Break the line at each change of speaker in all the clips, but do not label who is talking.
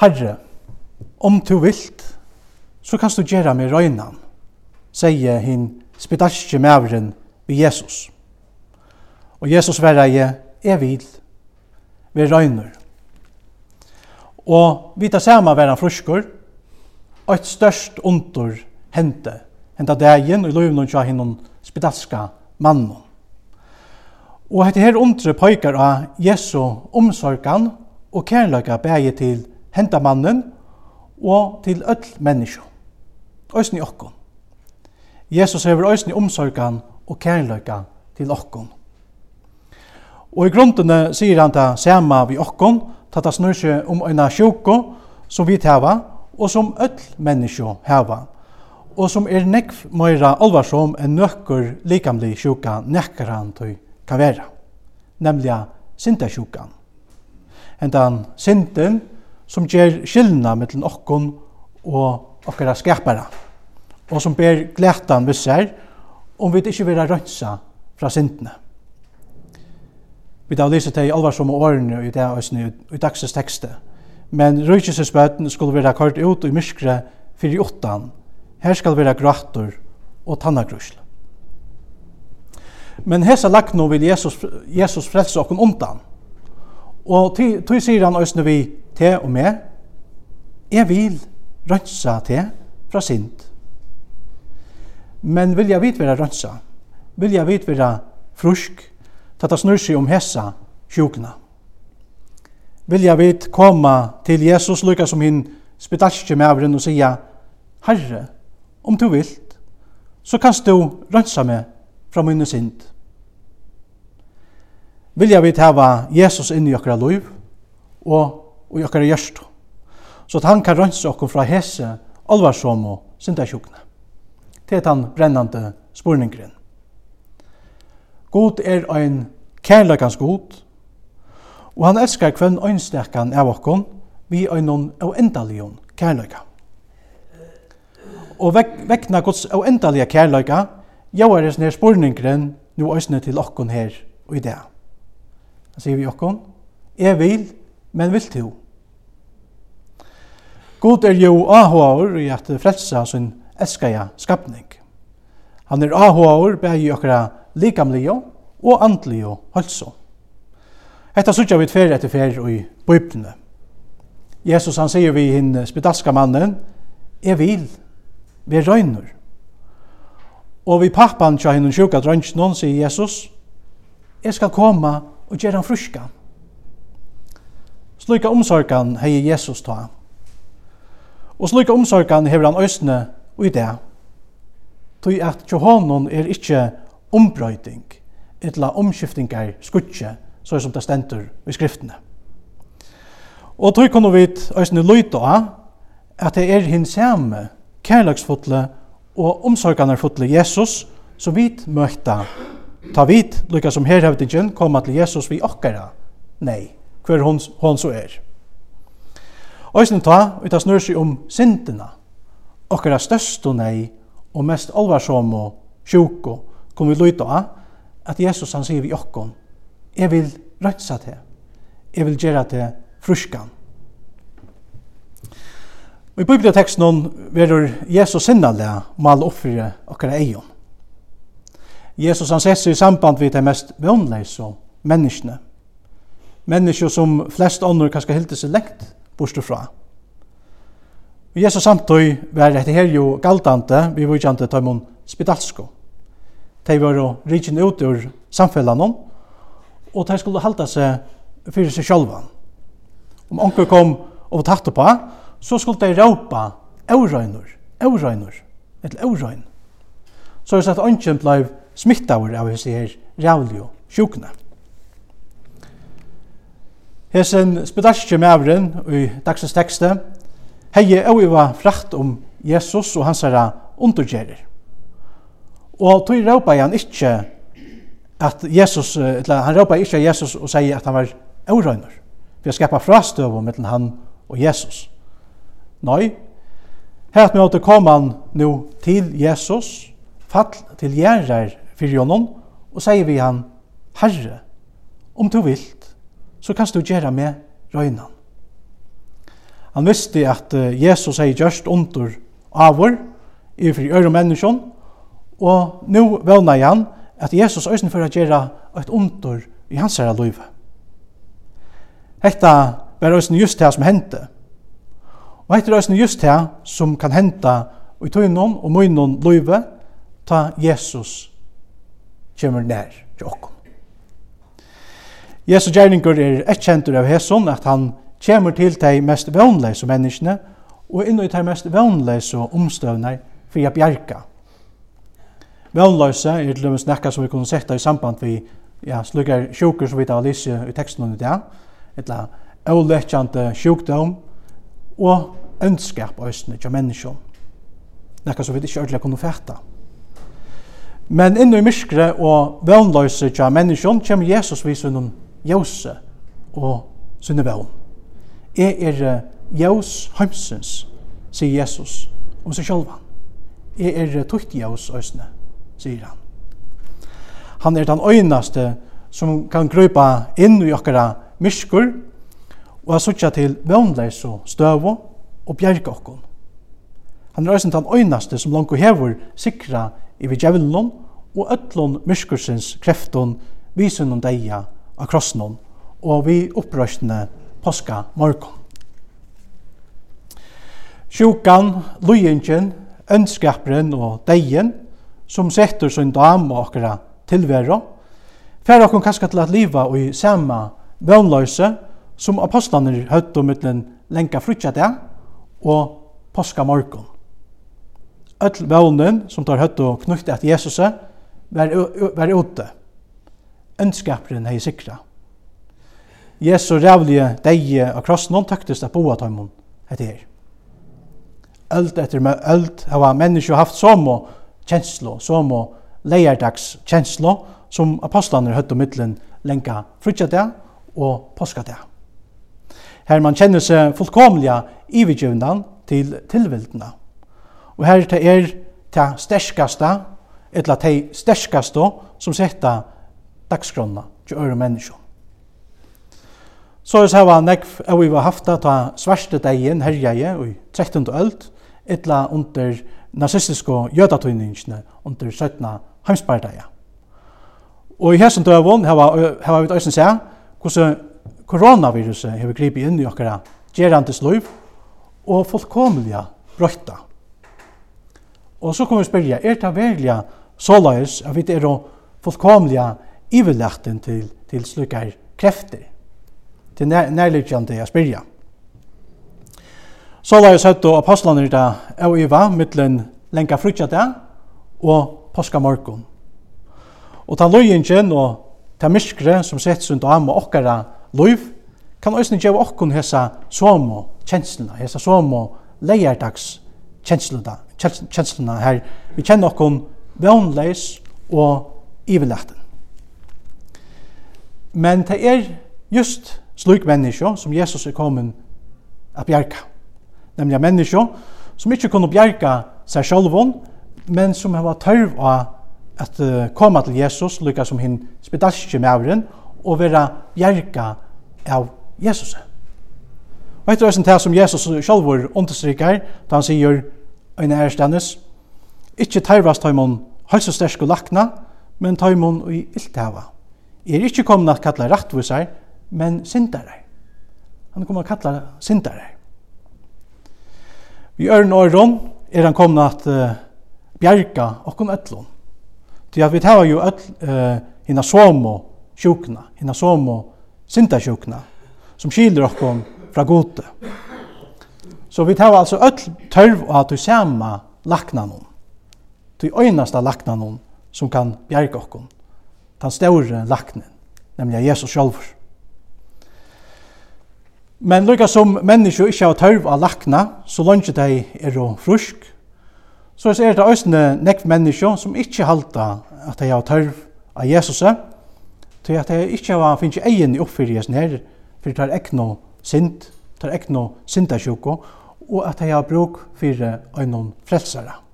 Herre, om du vilt, så kan du gjøre meg røynan, sier hin spedalske mævren ved Jesus. Og Jesus verre jeg, jeg vil, vi røyner. Og vi tar saman verre fruskur, og et størst ontor hente, henta dagen og lovnum tja hinnom spedalska mannen. Og hette her ondre pøykar av Jesu omsorgan og kærløyga bæge til henta mannen og til öll menneskje. Øysen i okkon. Jesus hever øysen i omsorgan og kærløyga til okkon. Og i grunnene sier han det samme vi okkon, tatt det snur seg om øyna sjoko som vi teva, og som öll menneskje heva, og som er nekv møyra alvarsom enn nøkker likamlig sjuka nekker han til kavera, nemlig sinta sjukan. Hentan sinten, som ger skillna mellan okkon og okkara skapare, og som ber glætan við sær om vi ikkje vera rønsa fra sintene. Vi da lyser til i alvarsomme årene i det øsne i dagsens tekste. Men røykjesesbøten skulle være kort ut i myskre fyrir i åttan. Her skal være grattor og tannagrusl. Men hesa lagt nå vil Jesus, Jesus frelse okken undan. Og tog sier han òsne vi te og me, jeg vil rønsa te fra sint. Men vilja vit vera rønsa, vilja vit vera frusk, tata snur seg om hessa sjukna. Vilja vit koma til Jesus lukka som hinn spedalske mævren og sia, Herre, om du vilt, så kanst du rønsa meg fra munne sint vilja vi hava Jesus inn i okkara liv og i okkara hjørst. Så at han kan rønse okkur fra hese, alvarsom og syndasjukne. Det er han brennande spurningren. God er ein kærleikans god, og han elskar kvenn øynstekan av okkon vi øynon av endalion kærleika. Og vek, vekna gods av endalia kærleika, jauar er snir spurningren nu øysne til okkon her og i det sier vi okkon. Jeg vil, men vil to. God er jo ahoaur i at frelsa sin eskaja skapning. Han er ahoaur bæg i okkara likamlio og andlio hølso. Hetta sutja vi tfer etter fer i bøypnene. Jesus han sier vi hinn spedalska mannen, jeg vil, vi røyner. Og vi pappan tja hinn sjuka drønnsnån, sier Jesus, jeg skal komme og gjør han fruska. Slika omsorgan hei Jesus ta. Og slika omsorgan hever han øsne og i det. Tøy at Johanon er ikkje ombrøyting, etla omskiftingar skutje, så som det stendur i skriftene. Og tøy kunne vi øsne løyta at det er hins samme kærlagsfotle og omsorganarfotle Jesus som vi møtta Ta vit, lukka som herhavdingen, koma til Jesus vi okkara. Nei, hver hon, hon så er. Øysen ta, vi ta snur seg om sindina. Okkara størst og nei, og mest alvarsom og sjuko, kom vi luta av, at Jesus han sier vi okkon, jeg vil røtsa til, jeg vil gjera til fruskan. Og i bibelteksten verur Jesus sinnalega mal offre okkara eion. Jesus han sett seg i samband vid de mest vannleise menneskene. Mennesker som flest ånder kanskje hilde seg lengt bortstå fra. Og Jesus samtøy var dette her jo galtante, vi var ikke tøymon spedalsko. De var jo rikken ut ur samfellanon, og de skulle halda seg fyrir seg sjálvan. Om onker kom og tatt på, så skulle de råpa eurøynur, eurøynur, et eurøyn. Så er det at onken blei smittaur av hese her rævlig og sjukna. Hesen spedalske mævren i dagsens tekste hei var frakt om Jesus og hans herra undergjerer. Og tog råpa han ikkje at Jesus, eller han råpa ikkje Jesus og sier at han var eurøyner for å skapa frastøv mellom han og Jesus. Nei, her at vi måtte komme han nå til Jesus, fall til gjerrar fyrir honom og sier vi han, Herre, om du vilt, så kanst du gjøre med røynan. Han visste at Jesus hei gjørst under avur i fri øre menneskjon, og nu vevna han at Jesus øysen for å gjøre et under i hans herre løyve. Hetta var øysen just det som hendte. Og hetta er øysen just det som kan hente i tøynon og møynon løyve ta Jesus kommer nær til okkom. Jesu gjerninger er etkjentur av Hesun at han kommer til de mest vannleise menneskene og inn i de mest vannleise omstøvner for å bjerke. Vannleise er til og med snakka som vi kunne sette i samband vi ja, slukker sjukker som vi tar lise i teksten under det, etla avlekkjante sjukdom og ønskap av østene til menneskene. Nekka som vi ikke ordentlig kunne fatta. Men innu i myskre og vannløse tja menneskjon kommer Jesus vi sunnum jose og sunne vøvn. Jeg er jøs heimsens, sier Jesus om seg sjølva. Jeg er tukt jøs øsne, sier han. Han er den øynaste som kan grøypa inn i okkara myskur og har suttja til vøvnløys og støvo og bjerga okkon. Han er øynaste som langt hevur sikra i vi djevelen og öllun myrskursins kreftun vi deia av krossnum og vi opprøstene påska morgon. Sjukan, lujingen, ønskaperen og deien, som setter sin dam og okkara tilvera, fer okkon kaska til at liva og i sama vannløse som apostlaner høtt om utlen lenka frutja det og påska morgon. Öll vannin som tar høtt og knukt at Jesus var, var ute. Ønskaperen hei sikra. Jesu rævlige deie av krossen, hon tøktes at boa tøymon etter her. Öld etter med öld hava menneskje haft som og kjenslo, som og leierdags kjenslo, som apostlaner høtt og middelen lenka frutjadag og påskadag. Her man kjenner seg fullkomliga ivergjøvndan til tilvildene. Og her det er det sterskaste etla tei sterskaste som setta dagskrona til øre menneskjon. Så er det var nekv av vi var hafta ta svarste degjen herjeie i 13. öld, etla under nazistiske jødatøyningene under 17. heimspardeia. Og i hesson døvun hava vi døysen seg hvordan koronaviruset hever gripet inn i okkara gerandes liv og fullkomlige brøyta. Og så kommer vi spyrja, er det verlig såleis at vi er fullkomlige iverlægten til, til slukkar krefter. Til nær, nærliggjande jeg spyrja. Såleis høyt og apostlene da er iva mittlen lenka frutjata og påskamorgon. Og ta løyingen og ta myskre som sett rundt om og okkara løyv kan òsne gjeva okkon hesa somo kjenslina, hesa somo leierdags kjenslina, kjenslina her. Vi kjenner okkon vannleis og iverlaten. Men det er just slik menneske som Jesus er kommet a bjerga. Nemlig menneske som ikke kunne bjerga seg selv, men som har tørv av at uh, koma til Jesus, lykka som hinn spedalske med og vera bjerga av Jesus. Og etter høysen til som Jesus sjálfur understrykar, da han sier, Øyne Erstanus, ikkje tørvast høymon høys og lakna, men tøymon og i iltava. Er ikkje komna at kalla rattvisar, men syndare. Han kommer at kalla syndare. Vi ørn åren er han komna at uh, bjerga okkom öllon. Til at vi tar jo öll uh, hina somo sjukna, hina somo syndasjukna, som skiler okkom fra gode. Så vi tar altså öll tørv av at du sama lakna noen til øynasta laknanon som kan bjerga okkon, den store laknen, nemlig Jesus sjálfur. Men lukka som menneskje ikkje har tørv av lakna, så lønge dei er og frusk, så er det òsne nekv menneskje som ikkje halda at dei har tørv av Jesus, til at dei ikkje har finnst egen i oppfyrjes nere, for det er ekno sint, det er ekno sintasjoko, og at dei har bruk fyrir øynon frelsara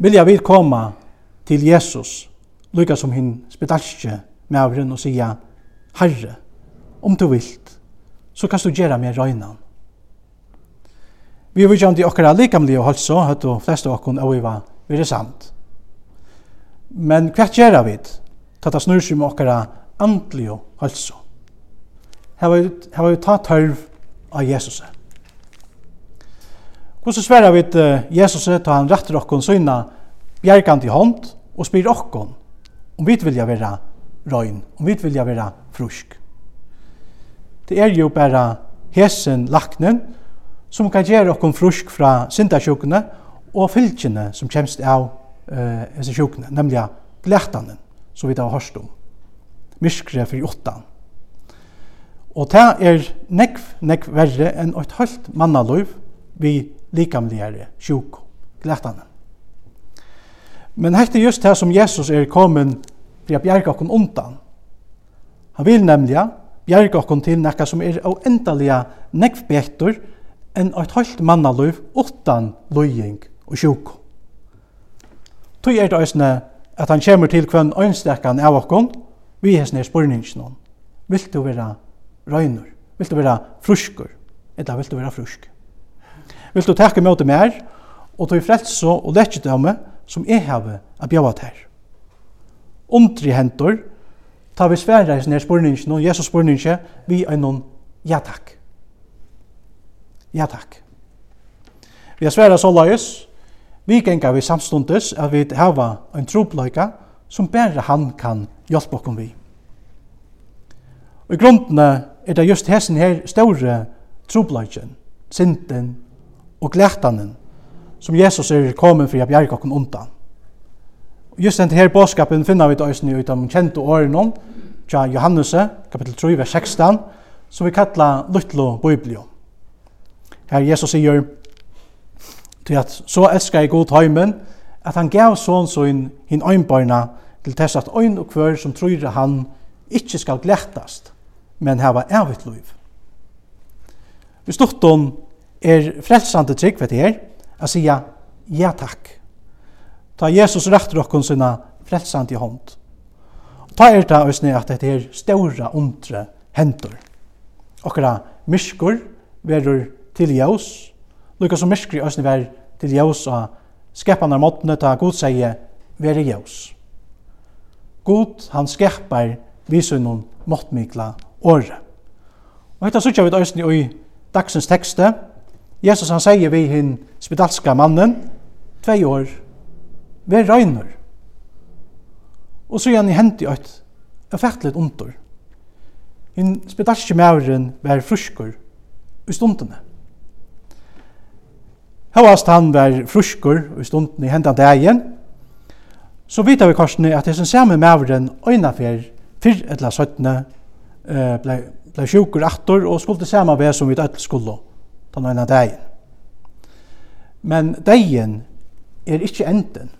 vilja vi koma til Jesus, lykka som hinn spedalske mævren og sia, Herre, om du vilt, så kan du gjera meg røynan. Vi er vidjandi okkara likamli og halsa, høtt og av okkon oiva, vi er sant. Men hva gjera vi? Tata snur seg med okkara andli og halsa. Her var vi ta tørv av Jesuset. Hvordan sverar vi til Jesus ta han retter okkon syna bjergant i hånd og spyr okkon om vi vilja vera røyn, om vi vilja vera frusk. Det er jo bara hesen laknen som kan gjere okkon frusk fra syndasjukene og fylkene som kjemst av eh, hese sjukene, nemlig glætanen, som vi da har hørst om. Myskre for jottan. Og det er nekv, nekv verre enn et halvt mannaløyv vi likamligere sjuk glättande. Men hette just det som Jesus är kommen för att bjärka oss undan. Han vill nämligen bjärka oss till något som är oändliga nekvbäktor enn et halvt mannaløv utan løying och sjuk. Tøy er det ösne at han kommer til kvann øynstekan av okkon, vi er er spurningsnån. Vil du være røyner? Vil du være fruskur? Eller vil du være frusk? vil du takke møte mer, og tog frelse og lekkjedømme som jeg har av bjøve til. Undri hentor, ta vi svære i sånne spurningen, og Jesus spurningen, vi er noen ja takk. Ja takk. Vi har svære så løys, vi gengar vi samstundes at vi hava en tropløyka som bare han kan hjelpe oss vi. Og i grunden er det just hessen her store tropløyken, sinten og glætanen som Jesus er kommet for å bjerge oss undan. Just denne her bådskapen finner vi det i de kjente årene fra Johannes, kapittel 3, vers 16, som vi kallar Lutlo Biblio. Her Jesus sier til at så elskar jeg god heimen at han gav sånn så inn hinn øynbarna til tess at øyn og kvør som tror han ikkje skal glættast, men hava evigt liv. Vi stort om er frelsande trygg vet her, a sia ja takk. Ta Jesus rættur okkun sina frelsande hånd. Ta er det òsne at det er ståra undre hendur. Okkara myskur verur til jaus, lukka som myskri òsne ver til jaus og skepanar måttene ta god seie veri jaus. God han skepar noen måttmikla åre. Og hetta sutja vi òsne i dagsens tekste, Jesus han sier vi hinn spedalska mannen, tvei år, vi røyner. Og så er han i hendt i eit, er fættelig ondur. Hinn spedalska mauren var fruskur i stundene. Hauast han var fruskur i stundene i hendan dagen, så vita vi korsene at det som samme mauren øynafer fyrr etla søttene blei ble sjukur attor og skulle samme vei som vi alt skulle den ene dagen. Men dagen er ikke enden.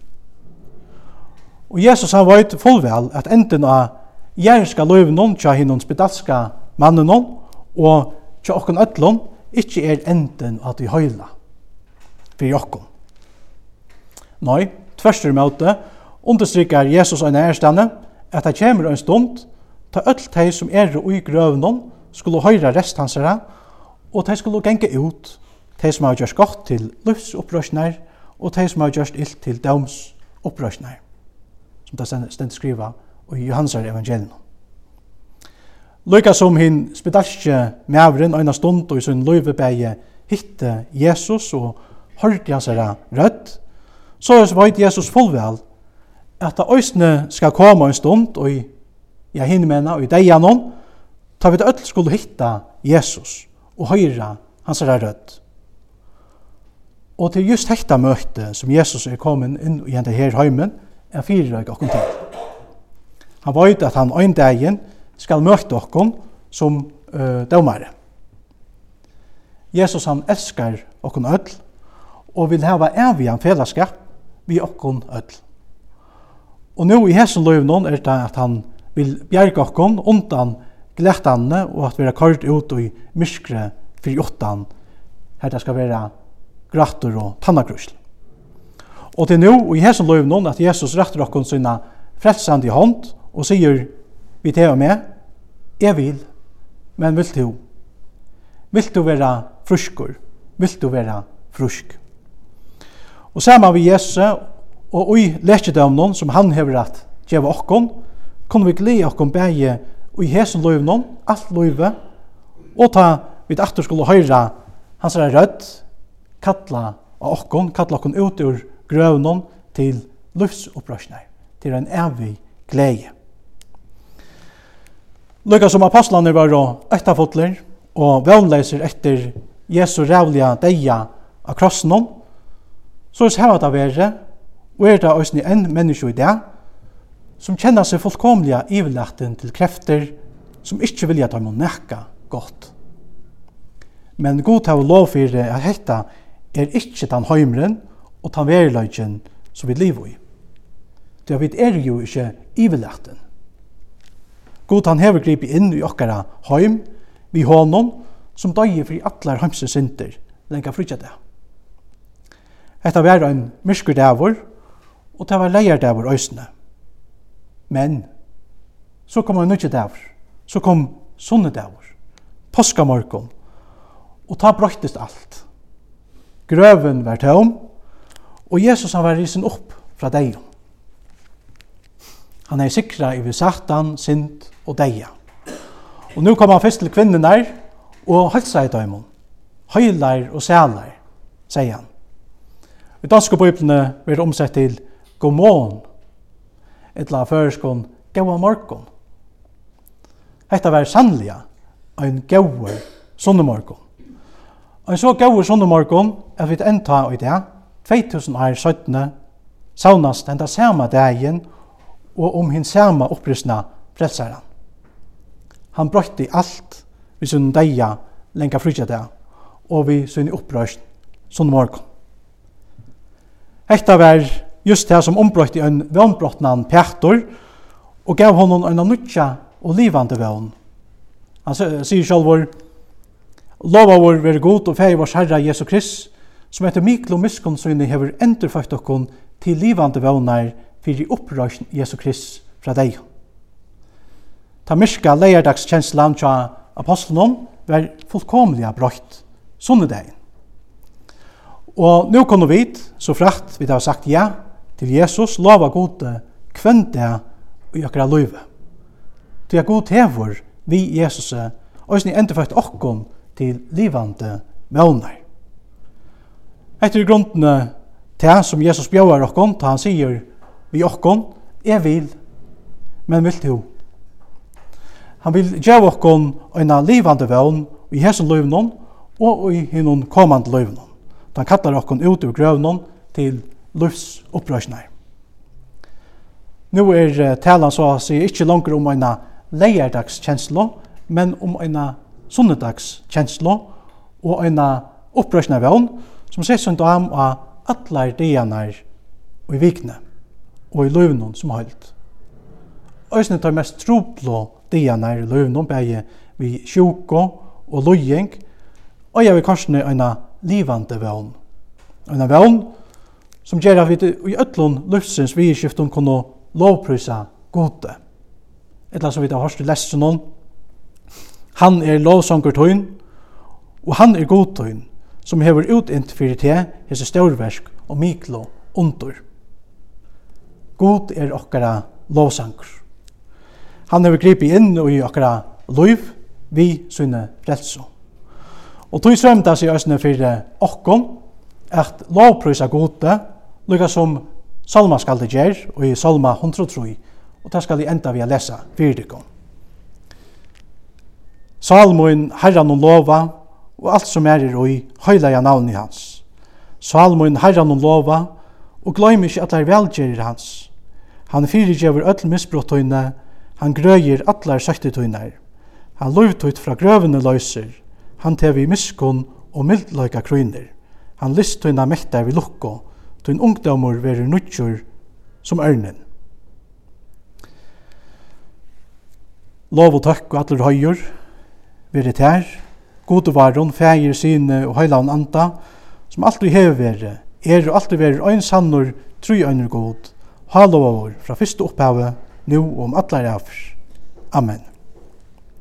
Og Jesus han vet fullvel at enden av jærska noen tja hinnon spedalska mannenon og tja okkon ötlon ikke er enden av vi høyla for okkon. Nei, tverstur møte understryker Jesus og nærstane at det kommer en stund ta öll teg som er i grøvnån skulle høyra rest hans herra og de skulle genge ut, de som har gjort godt til livsopprøsner, og de som har gjort ill til domsopprøsner, som det stendt skriva i Johansar evangelium. Lykka som hin spedalske mævren øyna stund og i sin løyvebeie hitte Jesus og hørte hans herre rødt, så er Jesus fullvel at det øysene skal komme en stund og i ja, hinne mena og i deianon, ta vi det øll skulle hitta Jesus og høyra hans er rødt. Og til just hekta møte som Jesus er kommet inn i henne her heimen, er fire jeg okkur til. Han veit at han ein dagen skal møte okkur som uh, dømare. Jesus han elskar okkur öll og vil hava evian fellesskap vi okkur öll. Og nå i hesson løyvnån er det at han vil bjerga okkur undan glætande og at vi er kort ut og i myskre fyrir jottan her det skal vera grattur og tannakrusl. Og til nå, og i hesson lov noen, at Jesus retter okkon sinna frelsand i hånd og sier vi til og med, jeg vil, men vil du? Vil du vera fruskur? Vil du vera frusk? Og saman vi Jesus og i lekedømnen som han hever at djeva okkon, kunne vi glede okkon bæge i hesen løyvnån, alt løyve, og ta vid aftur skulle høyra hans er rødt, kalla av okkon, kalla okkon ut ur grøvnån til løftsopprørsner, til en evig glede. Lukka som apostlene var etterfotler og vevnleiser etter Jesu rævliga deia av krossen, så er det her det være, og er det også enn menneske i det, som kjenner seg fullkomliga iverlaten til krefter som ikke vilja ta må nekka godt. Men god hava lov for at hetta er ikke den heimren og den veriløgjen som vi lever i. Det vi er jo ikke iverlaten. God han hever gripe inn i okkara heim vi honom som døye fri atler heimse synder lenka frutja det. Etta var ein myrskur dævor, og det var leir dævor òsne. Men så kom han nødje dagur, så kom sunne dagur, påskamorgon, og ta brøytist alt. Grøven var tøm, og Jesus han var risen opp fra deg. Han er sikra i vi satan, sint og deia. Og nu kom han først til kvinnen der, og halsa i døymon. Høylar og sælar, sier han. I danske bøyblene blir det omsett til «God morgen, etla føreskon gaua morgon. Hetta var sannliga ein gaua sunnumorgon. Ein så gaua sunnumorgon er vi enta i det, 2000 år 17, saunast enda sama dagen og om hin sama opprystna frelsaran. Han brøtti alt vi sunn deia lenga frutja det, og vi sunn opprøst sunnumorgon. Hetta var just det som ombrøtt i en vannbrottnan Petor, og gav honom en nutja og livande vann. Han sier selv vår, Lova vår være god og feg vårs Herre Jesu Krist, som etter miklo og hever endurføkt okkon til livande vannar fyrir opprøysn Jesu Krist fra deg. Ta myrka leierdagskjenslan tja apostlenon var fullkomliga brøyt, sånne deg. Og nå kunne vi, så frakt vi har sagt ja, til Jesus lova gode kvendt i okra løyve. Til jeg god hever vi Jesus og sni enda fakt okkom til livande vevner. Etter grunnene til som Jesus bjøver okkom, til han sier vi okkom, jeg vil, men vil til Han vil gjøre okkom øyna livande vevn i hesen løyvnån og i hinnon kommande løyvnån. Han kallar okkom ut ur grøvnån til lufs opprøsnar. Nå er talan så å si ikkje langer om eina leierdags kjenslo, men om eina sunnedags kjenslo og eina opprøsnar vevn som sier som dam av atler dianar og i vikne og i løvnån som holdt. Øysene tar mest troblå dianar i løvnån, begge vi sjuko og løying, og jeg vil kanskje eina livande vevn. En vevn som gjør at vi i øtlån løftsens vi i skiften kunne lovprysa gode. Etla som vi har hørt i lessen om, han er lovsanger tøyn, og han er god tøyn, som hever utint fyrir til hese størversk og miklo under. God er okkara lovsanger. Han hever gripet inn i okkara loiv, vi sunne frelso. Og tog sømta seg òsne fyrir okkon, at lovprøysa gode, lukka som Salma skal det gjer, og i Salma 103, og det skal det enda vi a lesa fyrdikon. Salmoen, herran og lova, og alt som er i roi, høylaja navn i hans. Salmoen, herran og lova, og gløym ikkje at det er velgjerir hans. Han fyrirgjever öll misbrottøyne, han grøyer atlar søktetøyner. Han lovtøyt fra grøvene løyser, han tevi miskunn og mildløyka krøyner. Han lyst tøyna mektar vi lukko, tøyn ungdomur verur nutjur som ørnen. Lov og takk og atler høyur, veri tær, gode varon, fægir, syne og høylan anda, som alltid hever veri, er og alltid veri øyn sannur, tru øyner god, halovavur, fra fyrste opphavet, nu og om atler. Amen.